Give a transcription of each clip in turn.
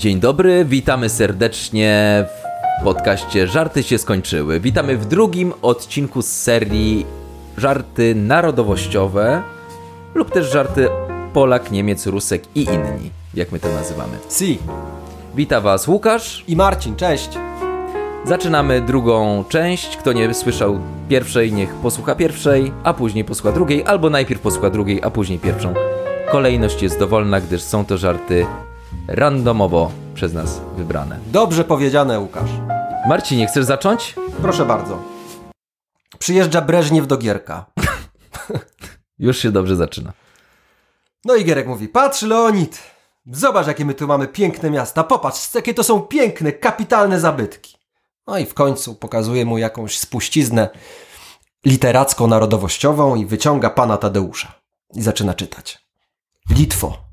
Dzień dobry, witamy serdecznie w podcaście Żarty się skończyły. Witamy w drugim odcinku z serii Żarty narodowościowe lub też żarty Polak, Niemiec, Rusek i inni, jak my to nazywamy. Si. Wita Was Łukasz. I Marcin, cześć. Zaczynamy drugą część. Kto nie słyszał pierwszej, niech posłucha pierwszej, a później posłucha drugiej, albo najpierw posłucha drugiej, a później pierwszą. Kolejność jest dowolna, gdyż są to żarty randomowo przez nas wybrane. Dobrze powiedziane, Łukasz. Marcinie, chcesz zacząć? Proszę bardzo. Przyjeżdża Breżniew do Gierka. Już się dobrze zaczyna. No i Gierek mówi, patrz Leonid, zobacz jakie my tu mamy piękne miasta, popatrz, jakie to są piękne, kapitalne zabytki. No i w końcu pokazuje mu jakąś spuściznę literacko-narodowościową i wyciąga pana Tadeusza. I zaczyna czytać. Litwo,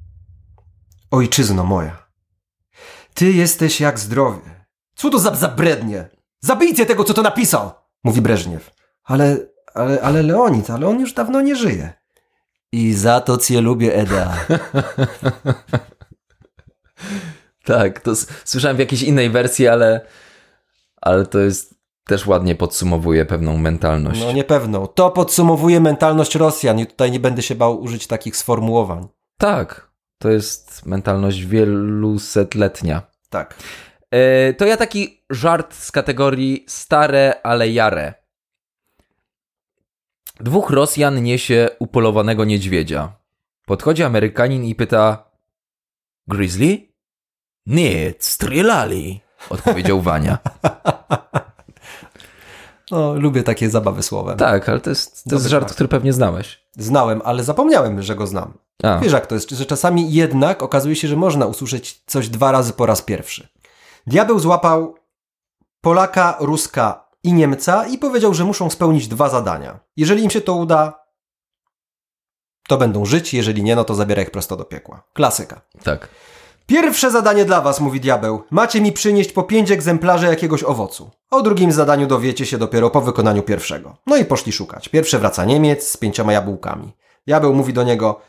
ojczyzno moja, ty jesteś jak zdrowie. Co to za zabrednie? Zabijcie tego, co to napisał, mówi Breżniew. Ale, ale, ale Leonid, ale on już dawno nie żyje. I za to cię lubię, Eda. Tak, to słyszałem w jakiejś innej wersji, ale, ale to jest też ładnie podsumowuje pewną mentalność. No niepewną. To podsumowuje mentalność Rosjan i tutaj nie będę się bał użyć takich sformułowań. Tak, to jest mentalność wielusetletnia. Tak. E, to ja taki żart z kategorii stare, ale jare. Dwóch Rosjan niesie upolowanego niedźwiedzia. Podchodzi Amerykanin i pyta: Grizzly? Nie, strzelali, odpowiedział Wania. No, lubię takie zabawy słowem. Tak, ale to jest, to jest żart. który pewnie znałeś. Znałem, ale zapomniałem, że go znam. A, Wiesz jak to jest, że czasami jednak okazuje się, że można usłyszeć coś dwa razy po raz pierwszy. Diabeł złapał Polaka, Ruska i Niemca i powiedział, że muszą spełnić dwa zadania. Jeżeli im się to uda, to będą żyć, jeżeli nie, no to zabiera ich prosto do piekła. Klasyka. tak. Pierwsze zadanie dla was, mówi diabeł. Macie mi przynieść po pięć egzemplarzy jakiegoś owocu. O drugim zadaniu dowiecie się dopiero po wykonaniu pierwszego. No i poszli szukać. Pierwszy wraca Niemiec z pięcioma jabłkami. Diabeł mówi do niego: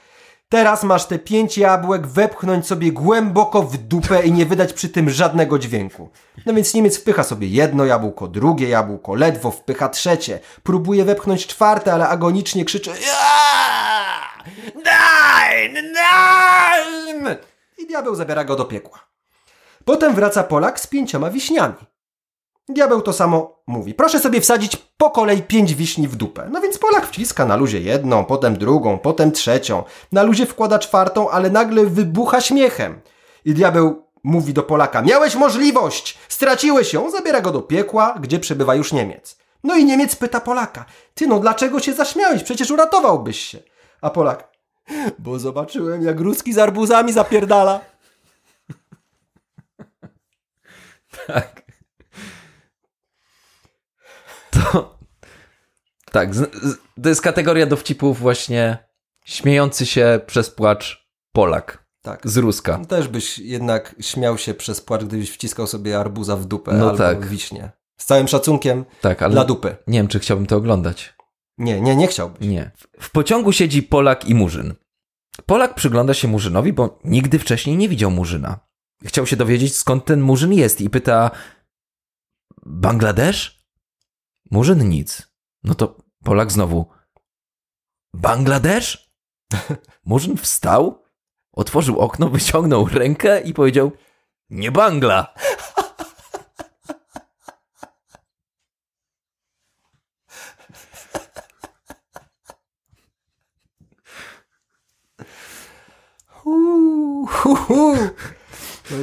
Teraz masz te pięć jabłek wepchnąć sobie głęboko w dupę i nie wydać przy tym żadnego dźwięku. No więc Niemiec wpycha sobie jedno jabłko, drugie jabłko, ledwo wpycha trzecie. Próbuje wepchnąć czwarte, ale agonicznie krzyczy: "Aaaa! Nein! Nein! I diabeł zabiera go do piekła. Potem wraca Polak z pięcioma wiśniami. Diabeł to samo mówi. Proszę sobie wsadzić po kolei pięć wiśni w dupę. No więc Polak wciska na luzie jedną, potem drugą, potem trzecią. Na luzie wkłada czwartą, ale nagle wybucha śmiechem. I diabeł mówi do Polaka: Miałeś możliwość! Straciłeś ją! Zabiera go do piekła, gdzie przebywa już Niemiec. No i Niemiec pyta Polaka: Ty no, dlaczego się zaśmiałeś? Przecież uratowałbyś się. A Polak: Bo zobaczyłem, jak ruski z arbuzami zapierdala. Tak. To. Tak, z, z, to jest kategoria dowcipów właśnie śmiejący się przez płacz Polak Tak. z Ruska. Też byś jednak śmiał się przez płacz, gdybyś wciskał sobie arbuza w dupę No albo tak. wiśnie. Z całym szacunkiem Tak, ale dla dupy. nie wiem, czy chciałbym to oglądać. Nie, nie, nie chciałbyś. Nie. W pociągu siedzi Polak i Murzyn. Polak przygląda się Murzynowi, bo nigdy wcześniej nie widział Murzyna. Chciał się dowiedzieć, skąd ten Murzyn jest i pyta Bangladesz? Murzyn nic. No to Polak znowu Bangladesz? Murzyn wstał, otworzył okno, wyciągnął rękę i powiedział nie Bangla.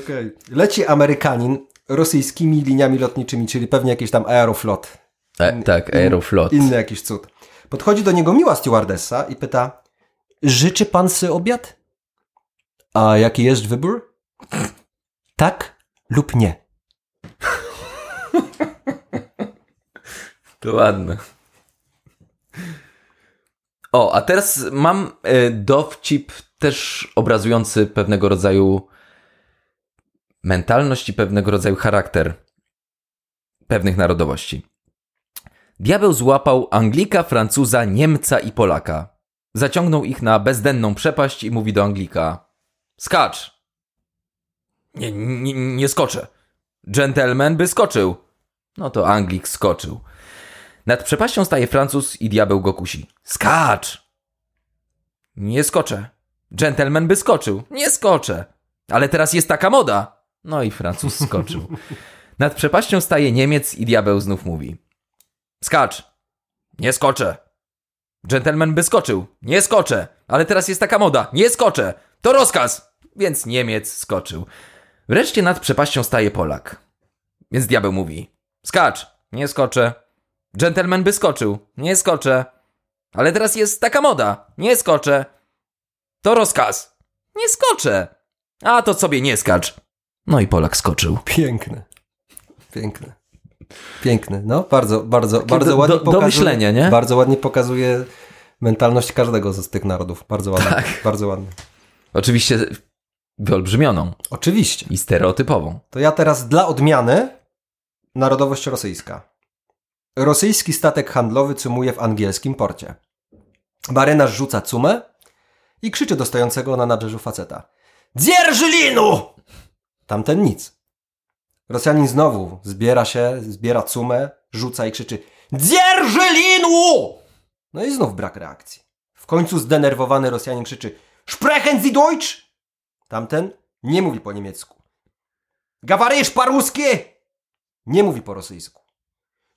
Okej. Leci Amerykanin rosyjskimi liniami lotniczymi, czyli pewnie jakiś tam Aeroflot. E, tak, Aeroflot. Inny jakiś cud. Podchodzi do niego miła stewardessa i pyta Życzy pan sobie obiad? A jaki jest wybór? Tak lub nie. To ładne. O, a teraz mam e, dowcip też obrazujący pewnego rodzaju mentalność i pewnego rodzaju charakter pewnych narodowości. Diabeł złapał Anglika, Francuza, Niemca i Polaka. Zaciągnął ich na bezdenną przepaść i mówi do Anglika: Skacz! Nie, nie, nie skoczę. Gentleman by skoczył. No to Anglik skoczył. Nad przepaścią staje Francuz i diabeł go kusi. Skacz! Nie skoczę. Gentleman by skoczył. Nie skoczę. Ale teraz jest taka moda. No i Francuz skoczył. Nad przepaścią staje Niemiec i diabeł znów mówi. Skacz! Nie skoczę. Gentleman by skoczył. Nie skoczę. Ale teraz jest taka moda. Nie skoczę. To rozkaz. Więc Niemiec skoczył. Wreszcie nad przepaścią staje Polak. Więc diabeł mówi. Skacz. Nie skoczę. Gentleman by skoczył. Nie skoczę. Ale teraz jest taka moda. Nie skoczę. To rozkaz. Nie skoczę. A to sobie nie skacz. No i Polak skoczył. Piękne. Piękne. Piękne. No, bardzo, bardzo, bardzo do- ładnie do- do pokazuje. myślenia, nie? Bardzo ładnie pokazuje mentalność każdego z tych narodów. Bardzo ładnie. Tak. Bardzo ładnie. Oczywiście wyolbrzymioną Oczywiście. i stereotypową. To ja teraz dla odmiany narodowość rosyjska. Rosyjski statek handlowy cumuje w angielskim porcie. Marynarz rzuca cumę i krzyczy do stojącego na nabrzeżu faceta. Dzierży linu! Tamten nic. Rosjanin znowu zbiera się, zbiera cumę, rzuca i krzyczy Dzierżylinu! No i znów brak reakcji. W końcu zdenerwowany Rosjanin krzyczy Sprechen Sie Deutsch! Tamten nie mówi po niemiecku. Gawarysz paruskie! Nie mówi po rosyjsku.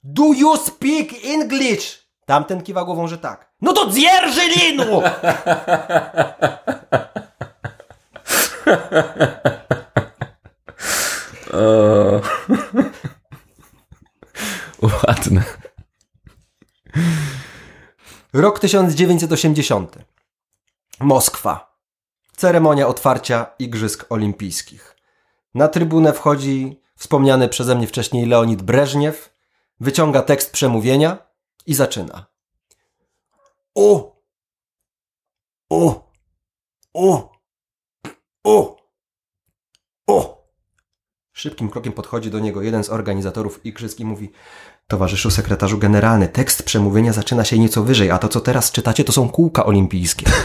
Do you speak English? Tamten kiwa głową, że tak. No to dzierżylinu! linu! Ładne. Rok 1980. Moskwa. Ceremonia otwarcia Igrzysk Olimpijskich. Na trybunę wchodzi wspomniany przeze mnie wcześniej Leonid Breżniew, wyciąga tekst przemówienia i zaczyna. O! O! O! Szybkim krokiem podchodzi do niego jeden z organizatorów igrzysk i mówi Towarzyszu sekretarzu generalny, tekst przemówienia zaczyna się nieco wyżej, a to co teraz czytacie to są kółka olimpijskie.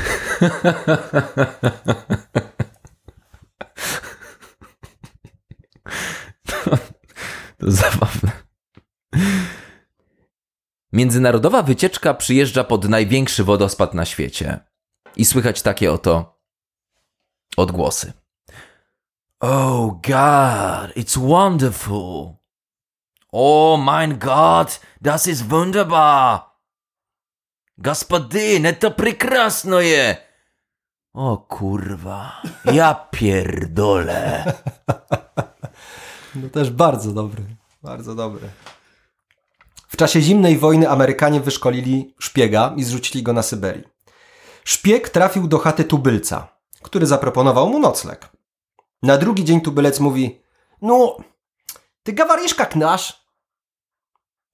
To zabawne. Międzynarodowa wycieczka przyjeżdża pod największy wodospad na świecie. I słychać takie oto odgłosy. Oh God, it's wonderful. Oh mein Gott, das ist wunderbar. Gospodyne, to prekrasnoje. O kurwa, ja pierdolę. No też bardzo dobry, bardzo dobry. W czasie zimnej wojny Amerykanie wyszkolili szpiega i zrzucili go na Syberii. Szpieg trafił do chaty tubylca, który zaproponował mu nocleg. Na drugi dzień tubylec mówi No, ty gawarisz jak nasz.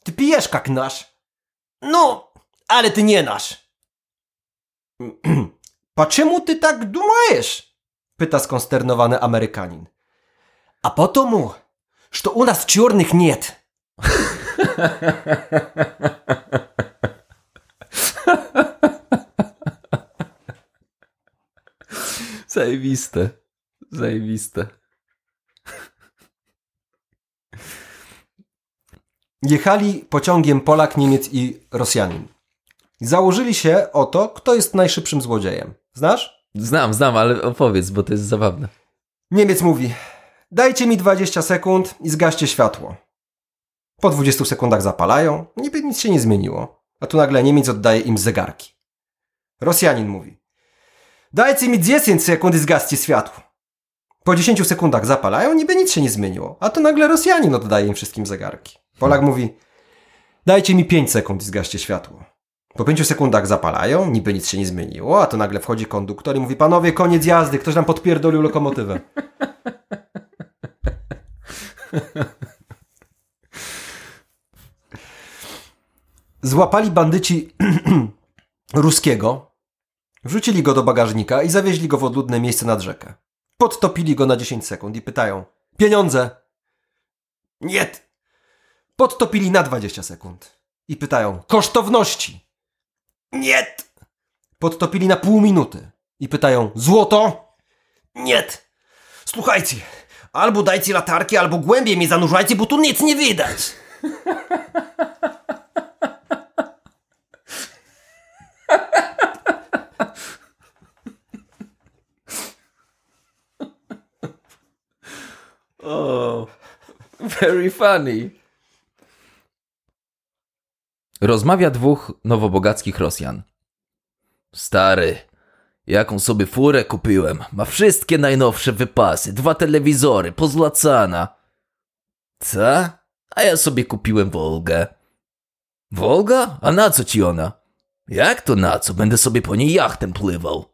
Ty pijesz jak nasz. No, ale ty nie nasz. Pa czemu ty tak dumajesz? Pyta skonsternowany Amerykanin. A po to mu, że u nas czarnych niet. Zajebiste. Zajebiste. Jechali pociągiem Polak, Niemiec i Rosjanin. Założyli się o to, kto jest najszybszym złodziejem. Znasz? Znam, znam, ale opowiedz, bo to jest zabawne. Niemiec mówi: Dajcie mi 20 sekund i zgaście światło. Po 20 sekundach zapalają, niby nic się nie zmieniło. A tu nagle Niemiec oddaje im zegarki. Rosjanin mówi: Dajcie mi 10 sekund i zgaście światło. Po 10 sekundach zapalają, niby nic się nie zmieniło. A tu nagle Rosjanin oddaje im wszystkim zegarki. Polak mówi: Dajcie mi 5 sekund i zgaście światło. Po 5 sekundach zapalają, niby nic się nie zmieniło, a tu nagle wchodzi konduktor i mówi: Panowie, koniec jazdy, ktoś nam podpierdolił lokomotywę. Złapali bandyci ruskiego, wrzucili go do bagażnika i zawieźli go w odludne miejsce nad rzekę. Podtopili go na 10 sekund i pytają: Pieniądze! Nie! Podtopili na 20 sekund i pytają: Kosztowności! Nie! Podtopili na pół minuty i pytają: Złoto? Nie! Słuchajcie, Albo dajcie latarki, albo głębiej mnie zanurzajcie, bo tu nic nie widać. very funny. Rozmawia dwóch nowobogackich Rosjan. Stary, jaką sobie furę kupiłem. Ma wszystkie najnowsze wypasy, dwa telewizory, pozłacana. Co? A ja sobie kupiłem Wolgę. Wolga? A na co ci ona? Jak to na co? Będę sobie po niej jachtem pływał.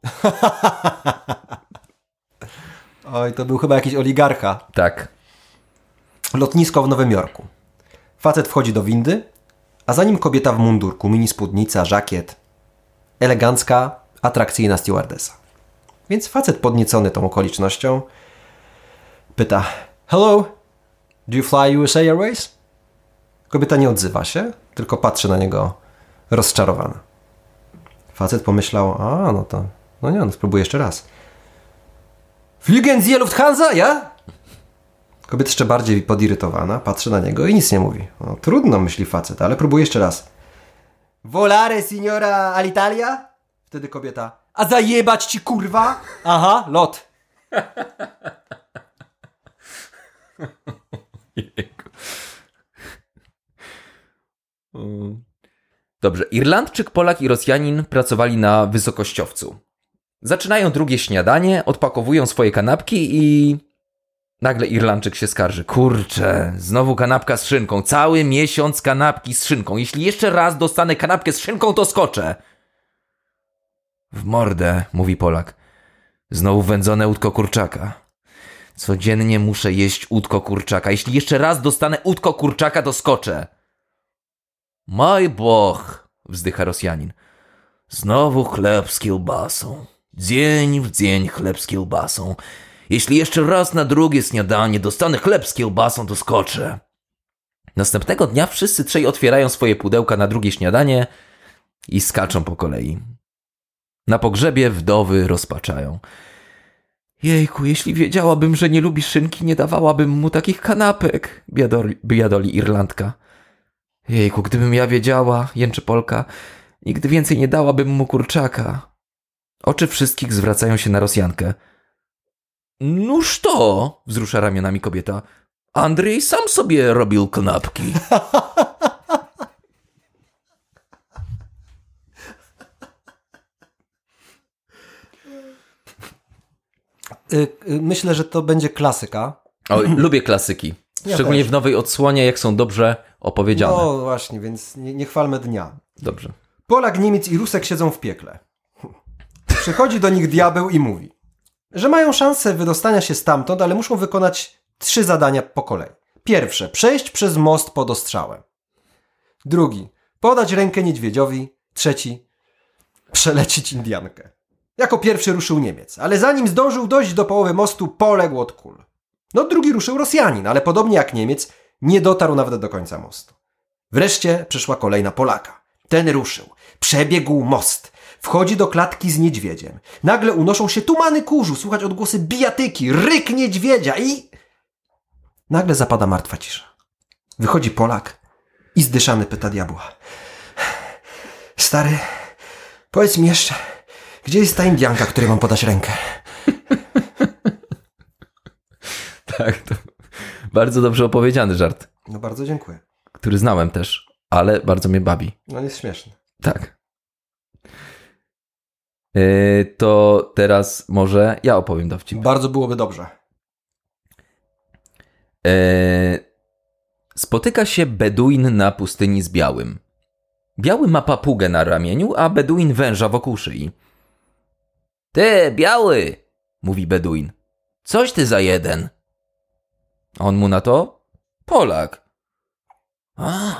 Oj, to był chyba jakiś oligarcha. Tak. Lotnisko w Nowym Jorku. Facet wchodzi do windy, a za nim kobieta w mundurku, mini spódnica, żakiet. Elegancka, atrakcyjna stewardesa. Więc facet podniecony tą okolicznością pyta Hello, do you fly USA Airways? Kobieta nie odzywa się, tylko patrzy na niego rozczarowana. Facet pomyślał, a no to, no nie, no spróbuję jeszcze raz. Fliegen Sie Lufthansa, ja? Kobieta jeszcze bardziej podirytowana, patrzy na niego i nic nie mówi. No, trudno, myśli facet, ale próbuje jeszcze raz. Volare, signora Alitalia? Wtedy kobieta. A zajebać ci, kurwa? Aha, lot. Dobrze, Irlandczyk, Polak i Rosjanin pracowali na wysokościowcu. Zaczynają drugie śniadanie, odpakowują swoje kanapki i nagle Irlandczyk się skarży. Kurczę, znowu kanapka z szynką. Cały miesiąc kanapki z szynką. Jeśli jeszcze raz dostanę kanapkę z szynką, to skoczę. W mordę, mówi Polak. Znowu wędzone łódko kurczaka. Codziennie muszę jeść łódko kurczaka. Jeśli jeszcze raz dostanę łódko kurczaka, to skoczę. Mój Boch, wzdycha Rosjanin. Znowu chleb z kiełbasą. Dzień w dzień chleb z kiełbasą. Jeśli jeszcze raz na drugie śniadanie dostanę chleb z kiełbasą, to skoczę. Następnego dnia wszyscy trzej otwierają swoje pudełka na drugie śniadanie i skaczą po kolei. Na pogrzebie wdowy rozpaczają. Jejku, jeśli wiedziałabym, że nie lubi szynki, nie dawałabym mu takich kanapek, biadoli, biadoli Irlandka. Jejku, gdybym ja wiedziała, jęczy Polka, nigdy więcej nie dałabym mu kurczaka. Oczy wszystkich zwracają się na Rosjankę. Nuż to, wzrusza ramionami kobieta. Andrzej sam sobie robił kanapki. Y, y, myślę, że to będzie klasyka. Oj, lubię klasyki. Szczególnie w nowej odsłonie, jak są dobrze opowiedziane. No właśnie, więc nie, nie chwalmy dnia. Dobrze. Polak, Niemiec i Rusek siedzą w piekle. Przychodzi do nich diabeł i mówi, że mają szansę wydostania się stamtąd, ale muszą wykonać trzy zadania po kolei. Pierwsze, przejść przez most pod ostrzałem. Drugi, podać rękę niedźwiedziowi. Trzeci, przelecić Indiankę. Jako pierwszy ruszył Niemiec, ale zanim zdążył dojść do połowy mostu, poległ od kul. No drugi ruszył Rosjanin, ale podobnie jak Niemiec, nie dotarł nawet do końca mostu. Wreszcie przyszła kolej na Polaka. Ten ruszył. Przebiegł most. Wchodzi do klatki z niedźwiedziem. Nagle unoszą się tumany kurzu, słychać odgłosy bijatyki, ryk niedźwiedzia i... Nagle zapada martwa cisza. Wychodzi Polak i zdyszany pyta diabła. Stary, powiedz mi jeszcze, gdzie jest ta Indianka, której mam podać rękę? Tak, to bardzo dobrze opowiedziany żart, No bardzo dziękuję. który znałem też, ale bardzo mnie bawi. No jest śmieszny. Tak. Yy, to teraz może ja opowiem dowcip. Bardzo byłoby dobrze. Yy, spotyka się Beduin na pustyni z Białym. Biały ma papugę na ramieniu, a Beduin węża wokół szyi. Ty, Biały, mówi Beduin. Coś ty za jeden. On mu na to? Polak. A,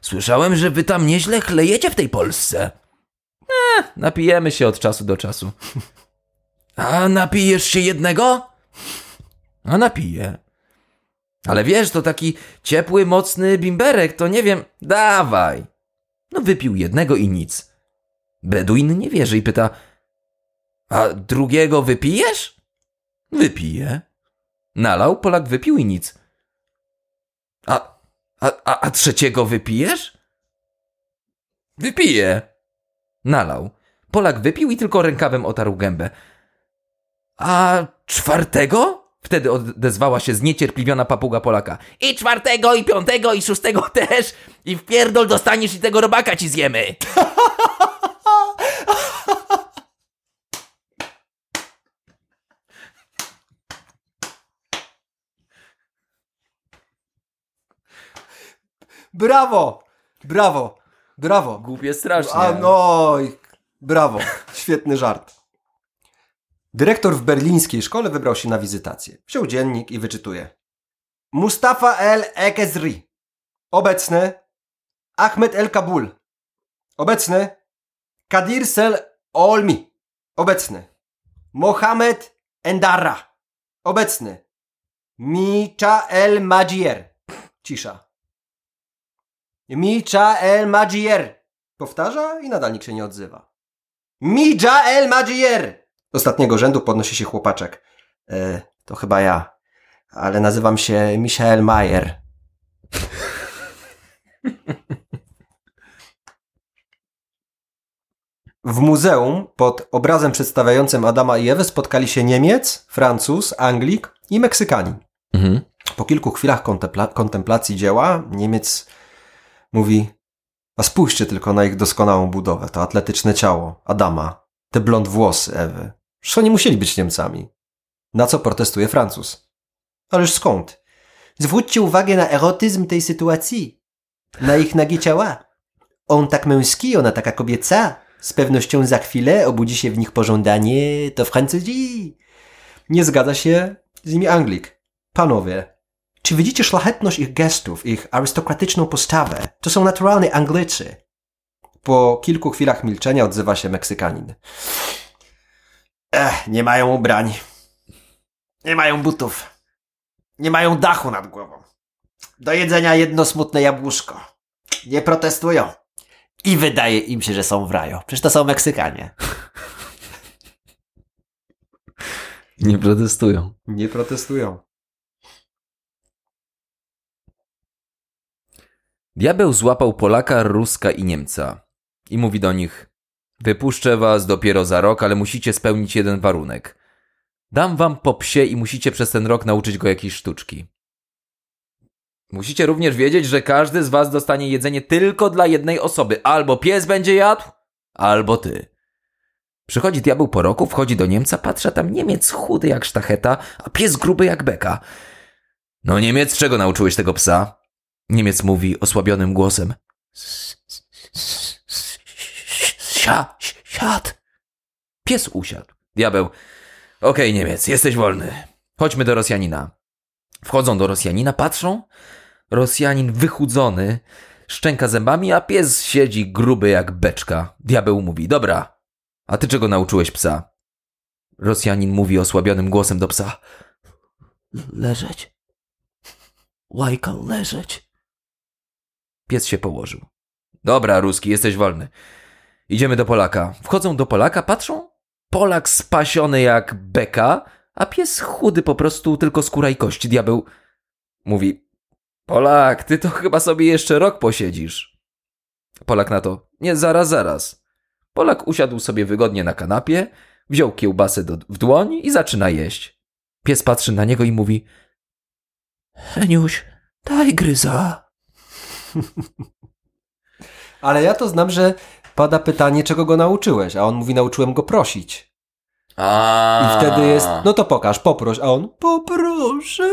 słyszałem, że wy tam nieźle chlejecie w tej Polsce. E, napijemy się od czasu do czasu. A napijesz się jednego? A napiję. Ale wiesz, to taki ciepły, mocny bimberek, to nie wiem. Dawaj. No wypił jednego i nic. Beduin nie wierzy i pyta: A drugiego wypijesz? Wypiję. Nalał, Polak wypił i nic. A, a, a, a trzeciego wypijesz? Wypiję. Nalał. Polak wypił i tylko rękawem otarł gębę. A czwartego? Wtedy odezwała się zniecierpliwiona papuga Polaka. I czwartego, i piątego, i szóstego też. I w pierdol dostaniesz i tego robaka ci zjemy. Brawo! Brawo! Brawo! Głupie strasznie. A no, brawo. Świetny żart. Dyrektor w berlińskiej szkole wybrał się na wizytację. Wziął dziennik i wyczytuje. Mustafa El Ekezri. Obecny. Ahmed El Kabul. Obecny. Kadir Sel Olmi. Obecny. Mohamed Endara. Obecny. Micha El Majier. Cisza. Micha El Majier. Powtarza i nadal nikt się nie odzywa. Mija El Majier. Ostatniego rzędu podnosi się chłopaczek. E, to chyba ja. Ale nazywam się Michael Mayer. W muzeum pod obrazem przedstawiającym Adama i Ewę spotkali się Niemiec, Francuz, Anglik i Meksykanin. Mhm. Po kilku chwilach kontempla- kontemplacji dzieła Niemiec mówi: A spójrzcie tylko na ich doskonałą budowę, to atletyczne ciało Adama, te blond włosy Ewy. Przecież oni musieli być Niemcami. Na co protestuje Francuz? Ależ skąd? Zwróćcie uwagę na erotyzm tej sytuacji. Na ich nagie ciała. On tak męski, ona taka kobieca. Z pewnością za chwilę obudzi się w nich pożądanie, to Francuzi. Nie zgadza się z nimi Anglik. Panowie, czy widzicie szlachetność ich gestów, ich arystokratyczną postawę? To są naturalni Anglicy. Po kilku chwilach milczenia odzywa się Meksykanin. Ech, nie mają ubrań. Nie mają butów. Nie mają dachu nad głową. Do jedzenia jedno smutne jabłuszko. Nie protestują. I wydaje im się, że są w raju. Przecież to są Meksykanie. Nie protestują. Nie protestują. Diabeł złapał Polaka, Ruska i Niemca i mówi do nich: Wypuszczę was dopiero za rok, ale musicie spełnić jeden warunek. Dam wam po psie i musicie przez ten rok nauczyć go jakiejś sztuczki. Musicie również wiedzieć, że każdy z was dostanie jedzenie tylko dla jednej osoby. Albo pies będzie jadł, albo ty. Przychodzi diabeł po roku, wchodzi do Niemca, patrzy, tam Niemiec chudy jak sztacheta, a pies gruby jak beka. No Niemiec, czego nauczyłeś tego psa? Niemiec mówi osłabionym głosem. Siad. Pies usiadł. Diabeł. Okej, Niemiec, jesteś wolny. Chodźmy do Rosjanina. Wchodzą do Rosjanina, patrzą. Rosjanin wychudzony, szczęka zębami, a pies siedzi gruby jak beczka. Diabeł mówi, dobra, a ty czego nauczyłeś psa? Rosjanin mówi osłabionym głosem do psa. Leżeć. Łajka, leżeć. Pies się położył. Dobra, Ruski, jesteś wolny. Idziemy do Polaka. Wchodzą do Polaka, patrzą. Polak spasiony jak beka, a pies chudy po prostu, tylko skóra i kość. Diabeł mówi, Polak, ty to chyba sobie jeszcze rok posiedzisz. Polak na to, nie, zaraz, zaraz. Polak usiadł sobie wygodnie na kanapie, wziął kiełbasę do, w dłoń i zaczyna jeść. Pies patrzy na niego i mówi, Heniuś, daj gryza. Ale ja to znam, że pada pytanie, czego go nauczyłeś, a on mówi, nauczyłem go prosić. A. I wtedy jest, no to pokaż, poproś, a on, poproszę.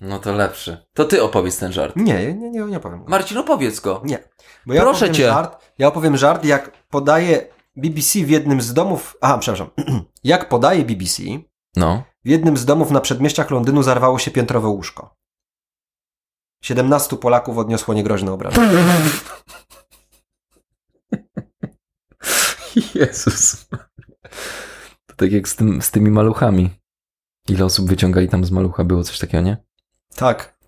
No to lepszy. To ty opowiedz ten żart. Nie, nie, nie, nie powiem. Marcin, opowiedz go. Nie. Bo ja Proszę opowiem cię. Żart, ja opowiem żart, jak podaje BBC w jednym z domów. Aha, przepraszam. jak podaje BBC, No. w jednym z domów na przedmieściach Londynu zarwało się piętrowe łóżko. 17 Polaków odniosło niegroźne obrażenia. Jezus. To tak jak z, tym, z tymi maluchami. Ile osób wyciągali tam z malucha? Było coś takiego, nie? Tak.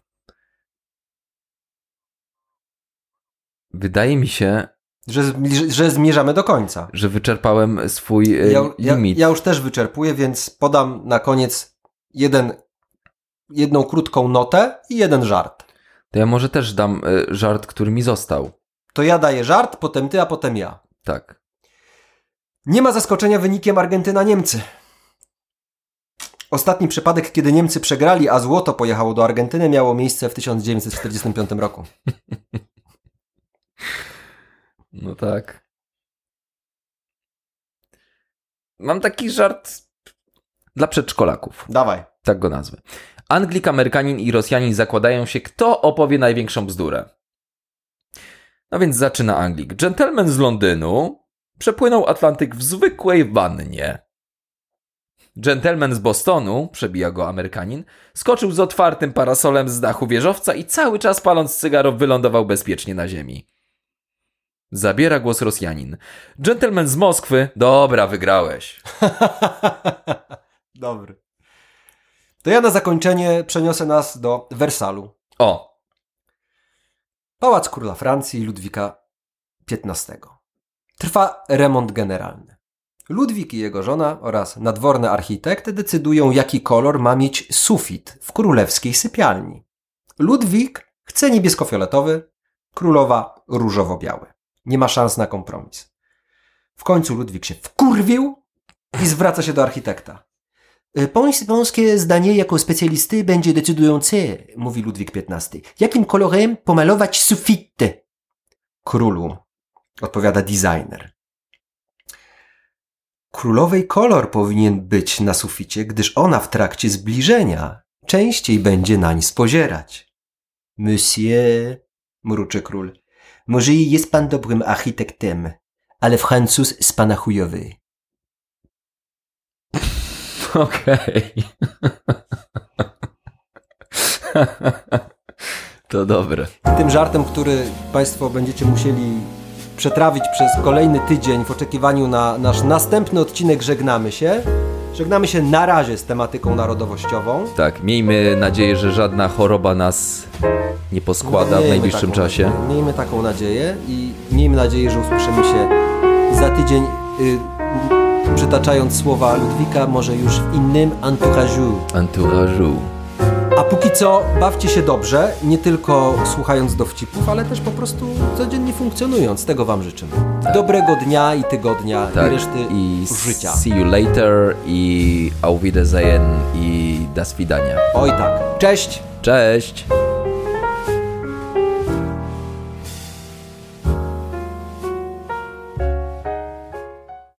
Wydaje mi się, Że, że zmierzamy do końca. że wyczerpałem swój e, Ja, ja, limit. ja już też wyczerpuję, więc podam na koniec jeden jedną krótką notę i jeden żart. To ja może też dam y, żart, który mi został. To ja daję żart, potem ty, a potem ja. Tak. Nie ma zaskoczenia wynikiem Argentyna-Niemcy. Ostatni przypadek, kiedy Niemcy przegrali, a złoto pojechało do Argentyny, miało miejsce w 1945 roku. No tak. Mam taki żart dla przedszkolaków. Dawaj. Tak go nazwę. Anglik, Amerykanin i Rosjanin zakładają się, kto opowie największą bzdurę. No więc zaczyna Anglik. Gentleman z Londynu przepłynął Atlantyk w zwykłej wannie. Gentleman z Bostonu, przebija go Amerykanin, skoczył z otwartym parasolem z dachu wieżowca i cały czas paląc cygaro wylądował bezpiecznie na ziemi. Zabiera głos Rosjanin. Gentleman z Moskwy, dobra, wygrałeś. Dobry. To ja na zakończenie przeniosę nas do Wersalu. O, Pałac króla Francji Ludwika XV. Trwa remont generalny. Ludwik i jego żona oraz nadworny architekt decydują, jaki kolor ma mieć sufit w królewskiej sypialni. Ludwik chce niebiesko-fioletowy, królowa różowo-biały. Nie ma szans na kompromis. W końcu Ludwik się wkurwił i zwraca się do architekta. "E, Pańs- Pańskie zdanie jako specjalisty będzie decydujące, mówi Ludwik XV. Jakim kolorem pomalować sufity? Królu, odpowiada designer. Królowej kolor powinien być na suficie, gdyż ona w trakcie zbliżenia częściej będzie nań spozierać. Monsieur, mruczy król, może i jest pan dobrym architektem, ale Francuz z pana chujowy. Okej. to dobre. Tym żartem, który Państwo będziecie musieli przetrawić przez kolejny tydzień w oczekiwaniu na nasz następny odcinek, żegnamy się. Żegnamy się na razie z tematyką narodowościową. Tak, miejmy nadzieję, że żadna choroba nas nie poskłada w Miejmy najbliższym taką czasie. Nadzieję, miejmy taką nadzieję i miejmy nadzieję, że usłyszymy się za tydzień, y, przytaczając słowa Ludwika, może już w innym entourage'u. Entourage'u. A póki co bawcie się dobrze, nie tylko słuchając dowcipów, ale też po prostu codziennie funkcjonując. Tego Wam życzymy. Dobrego dnia i tygodnia Tak, i reszty i życia. see you later i auf Wiedersehen i do swidania. Oj tak. Cześć! Cześć!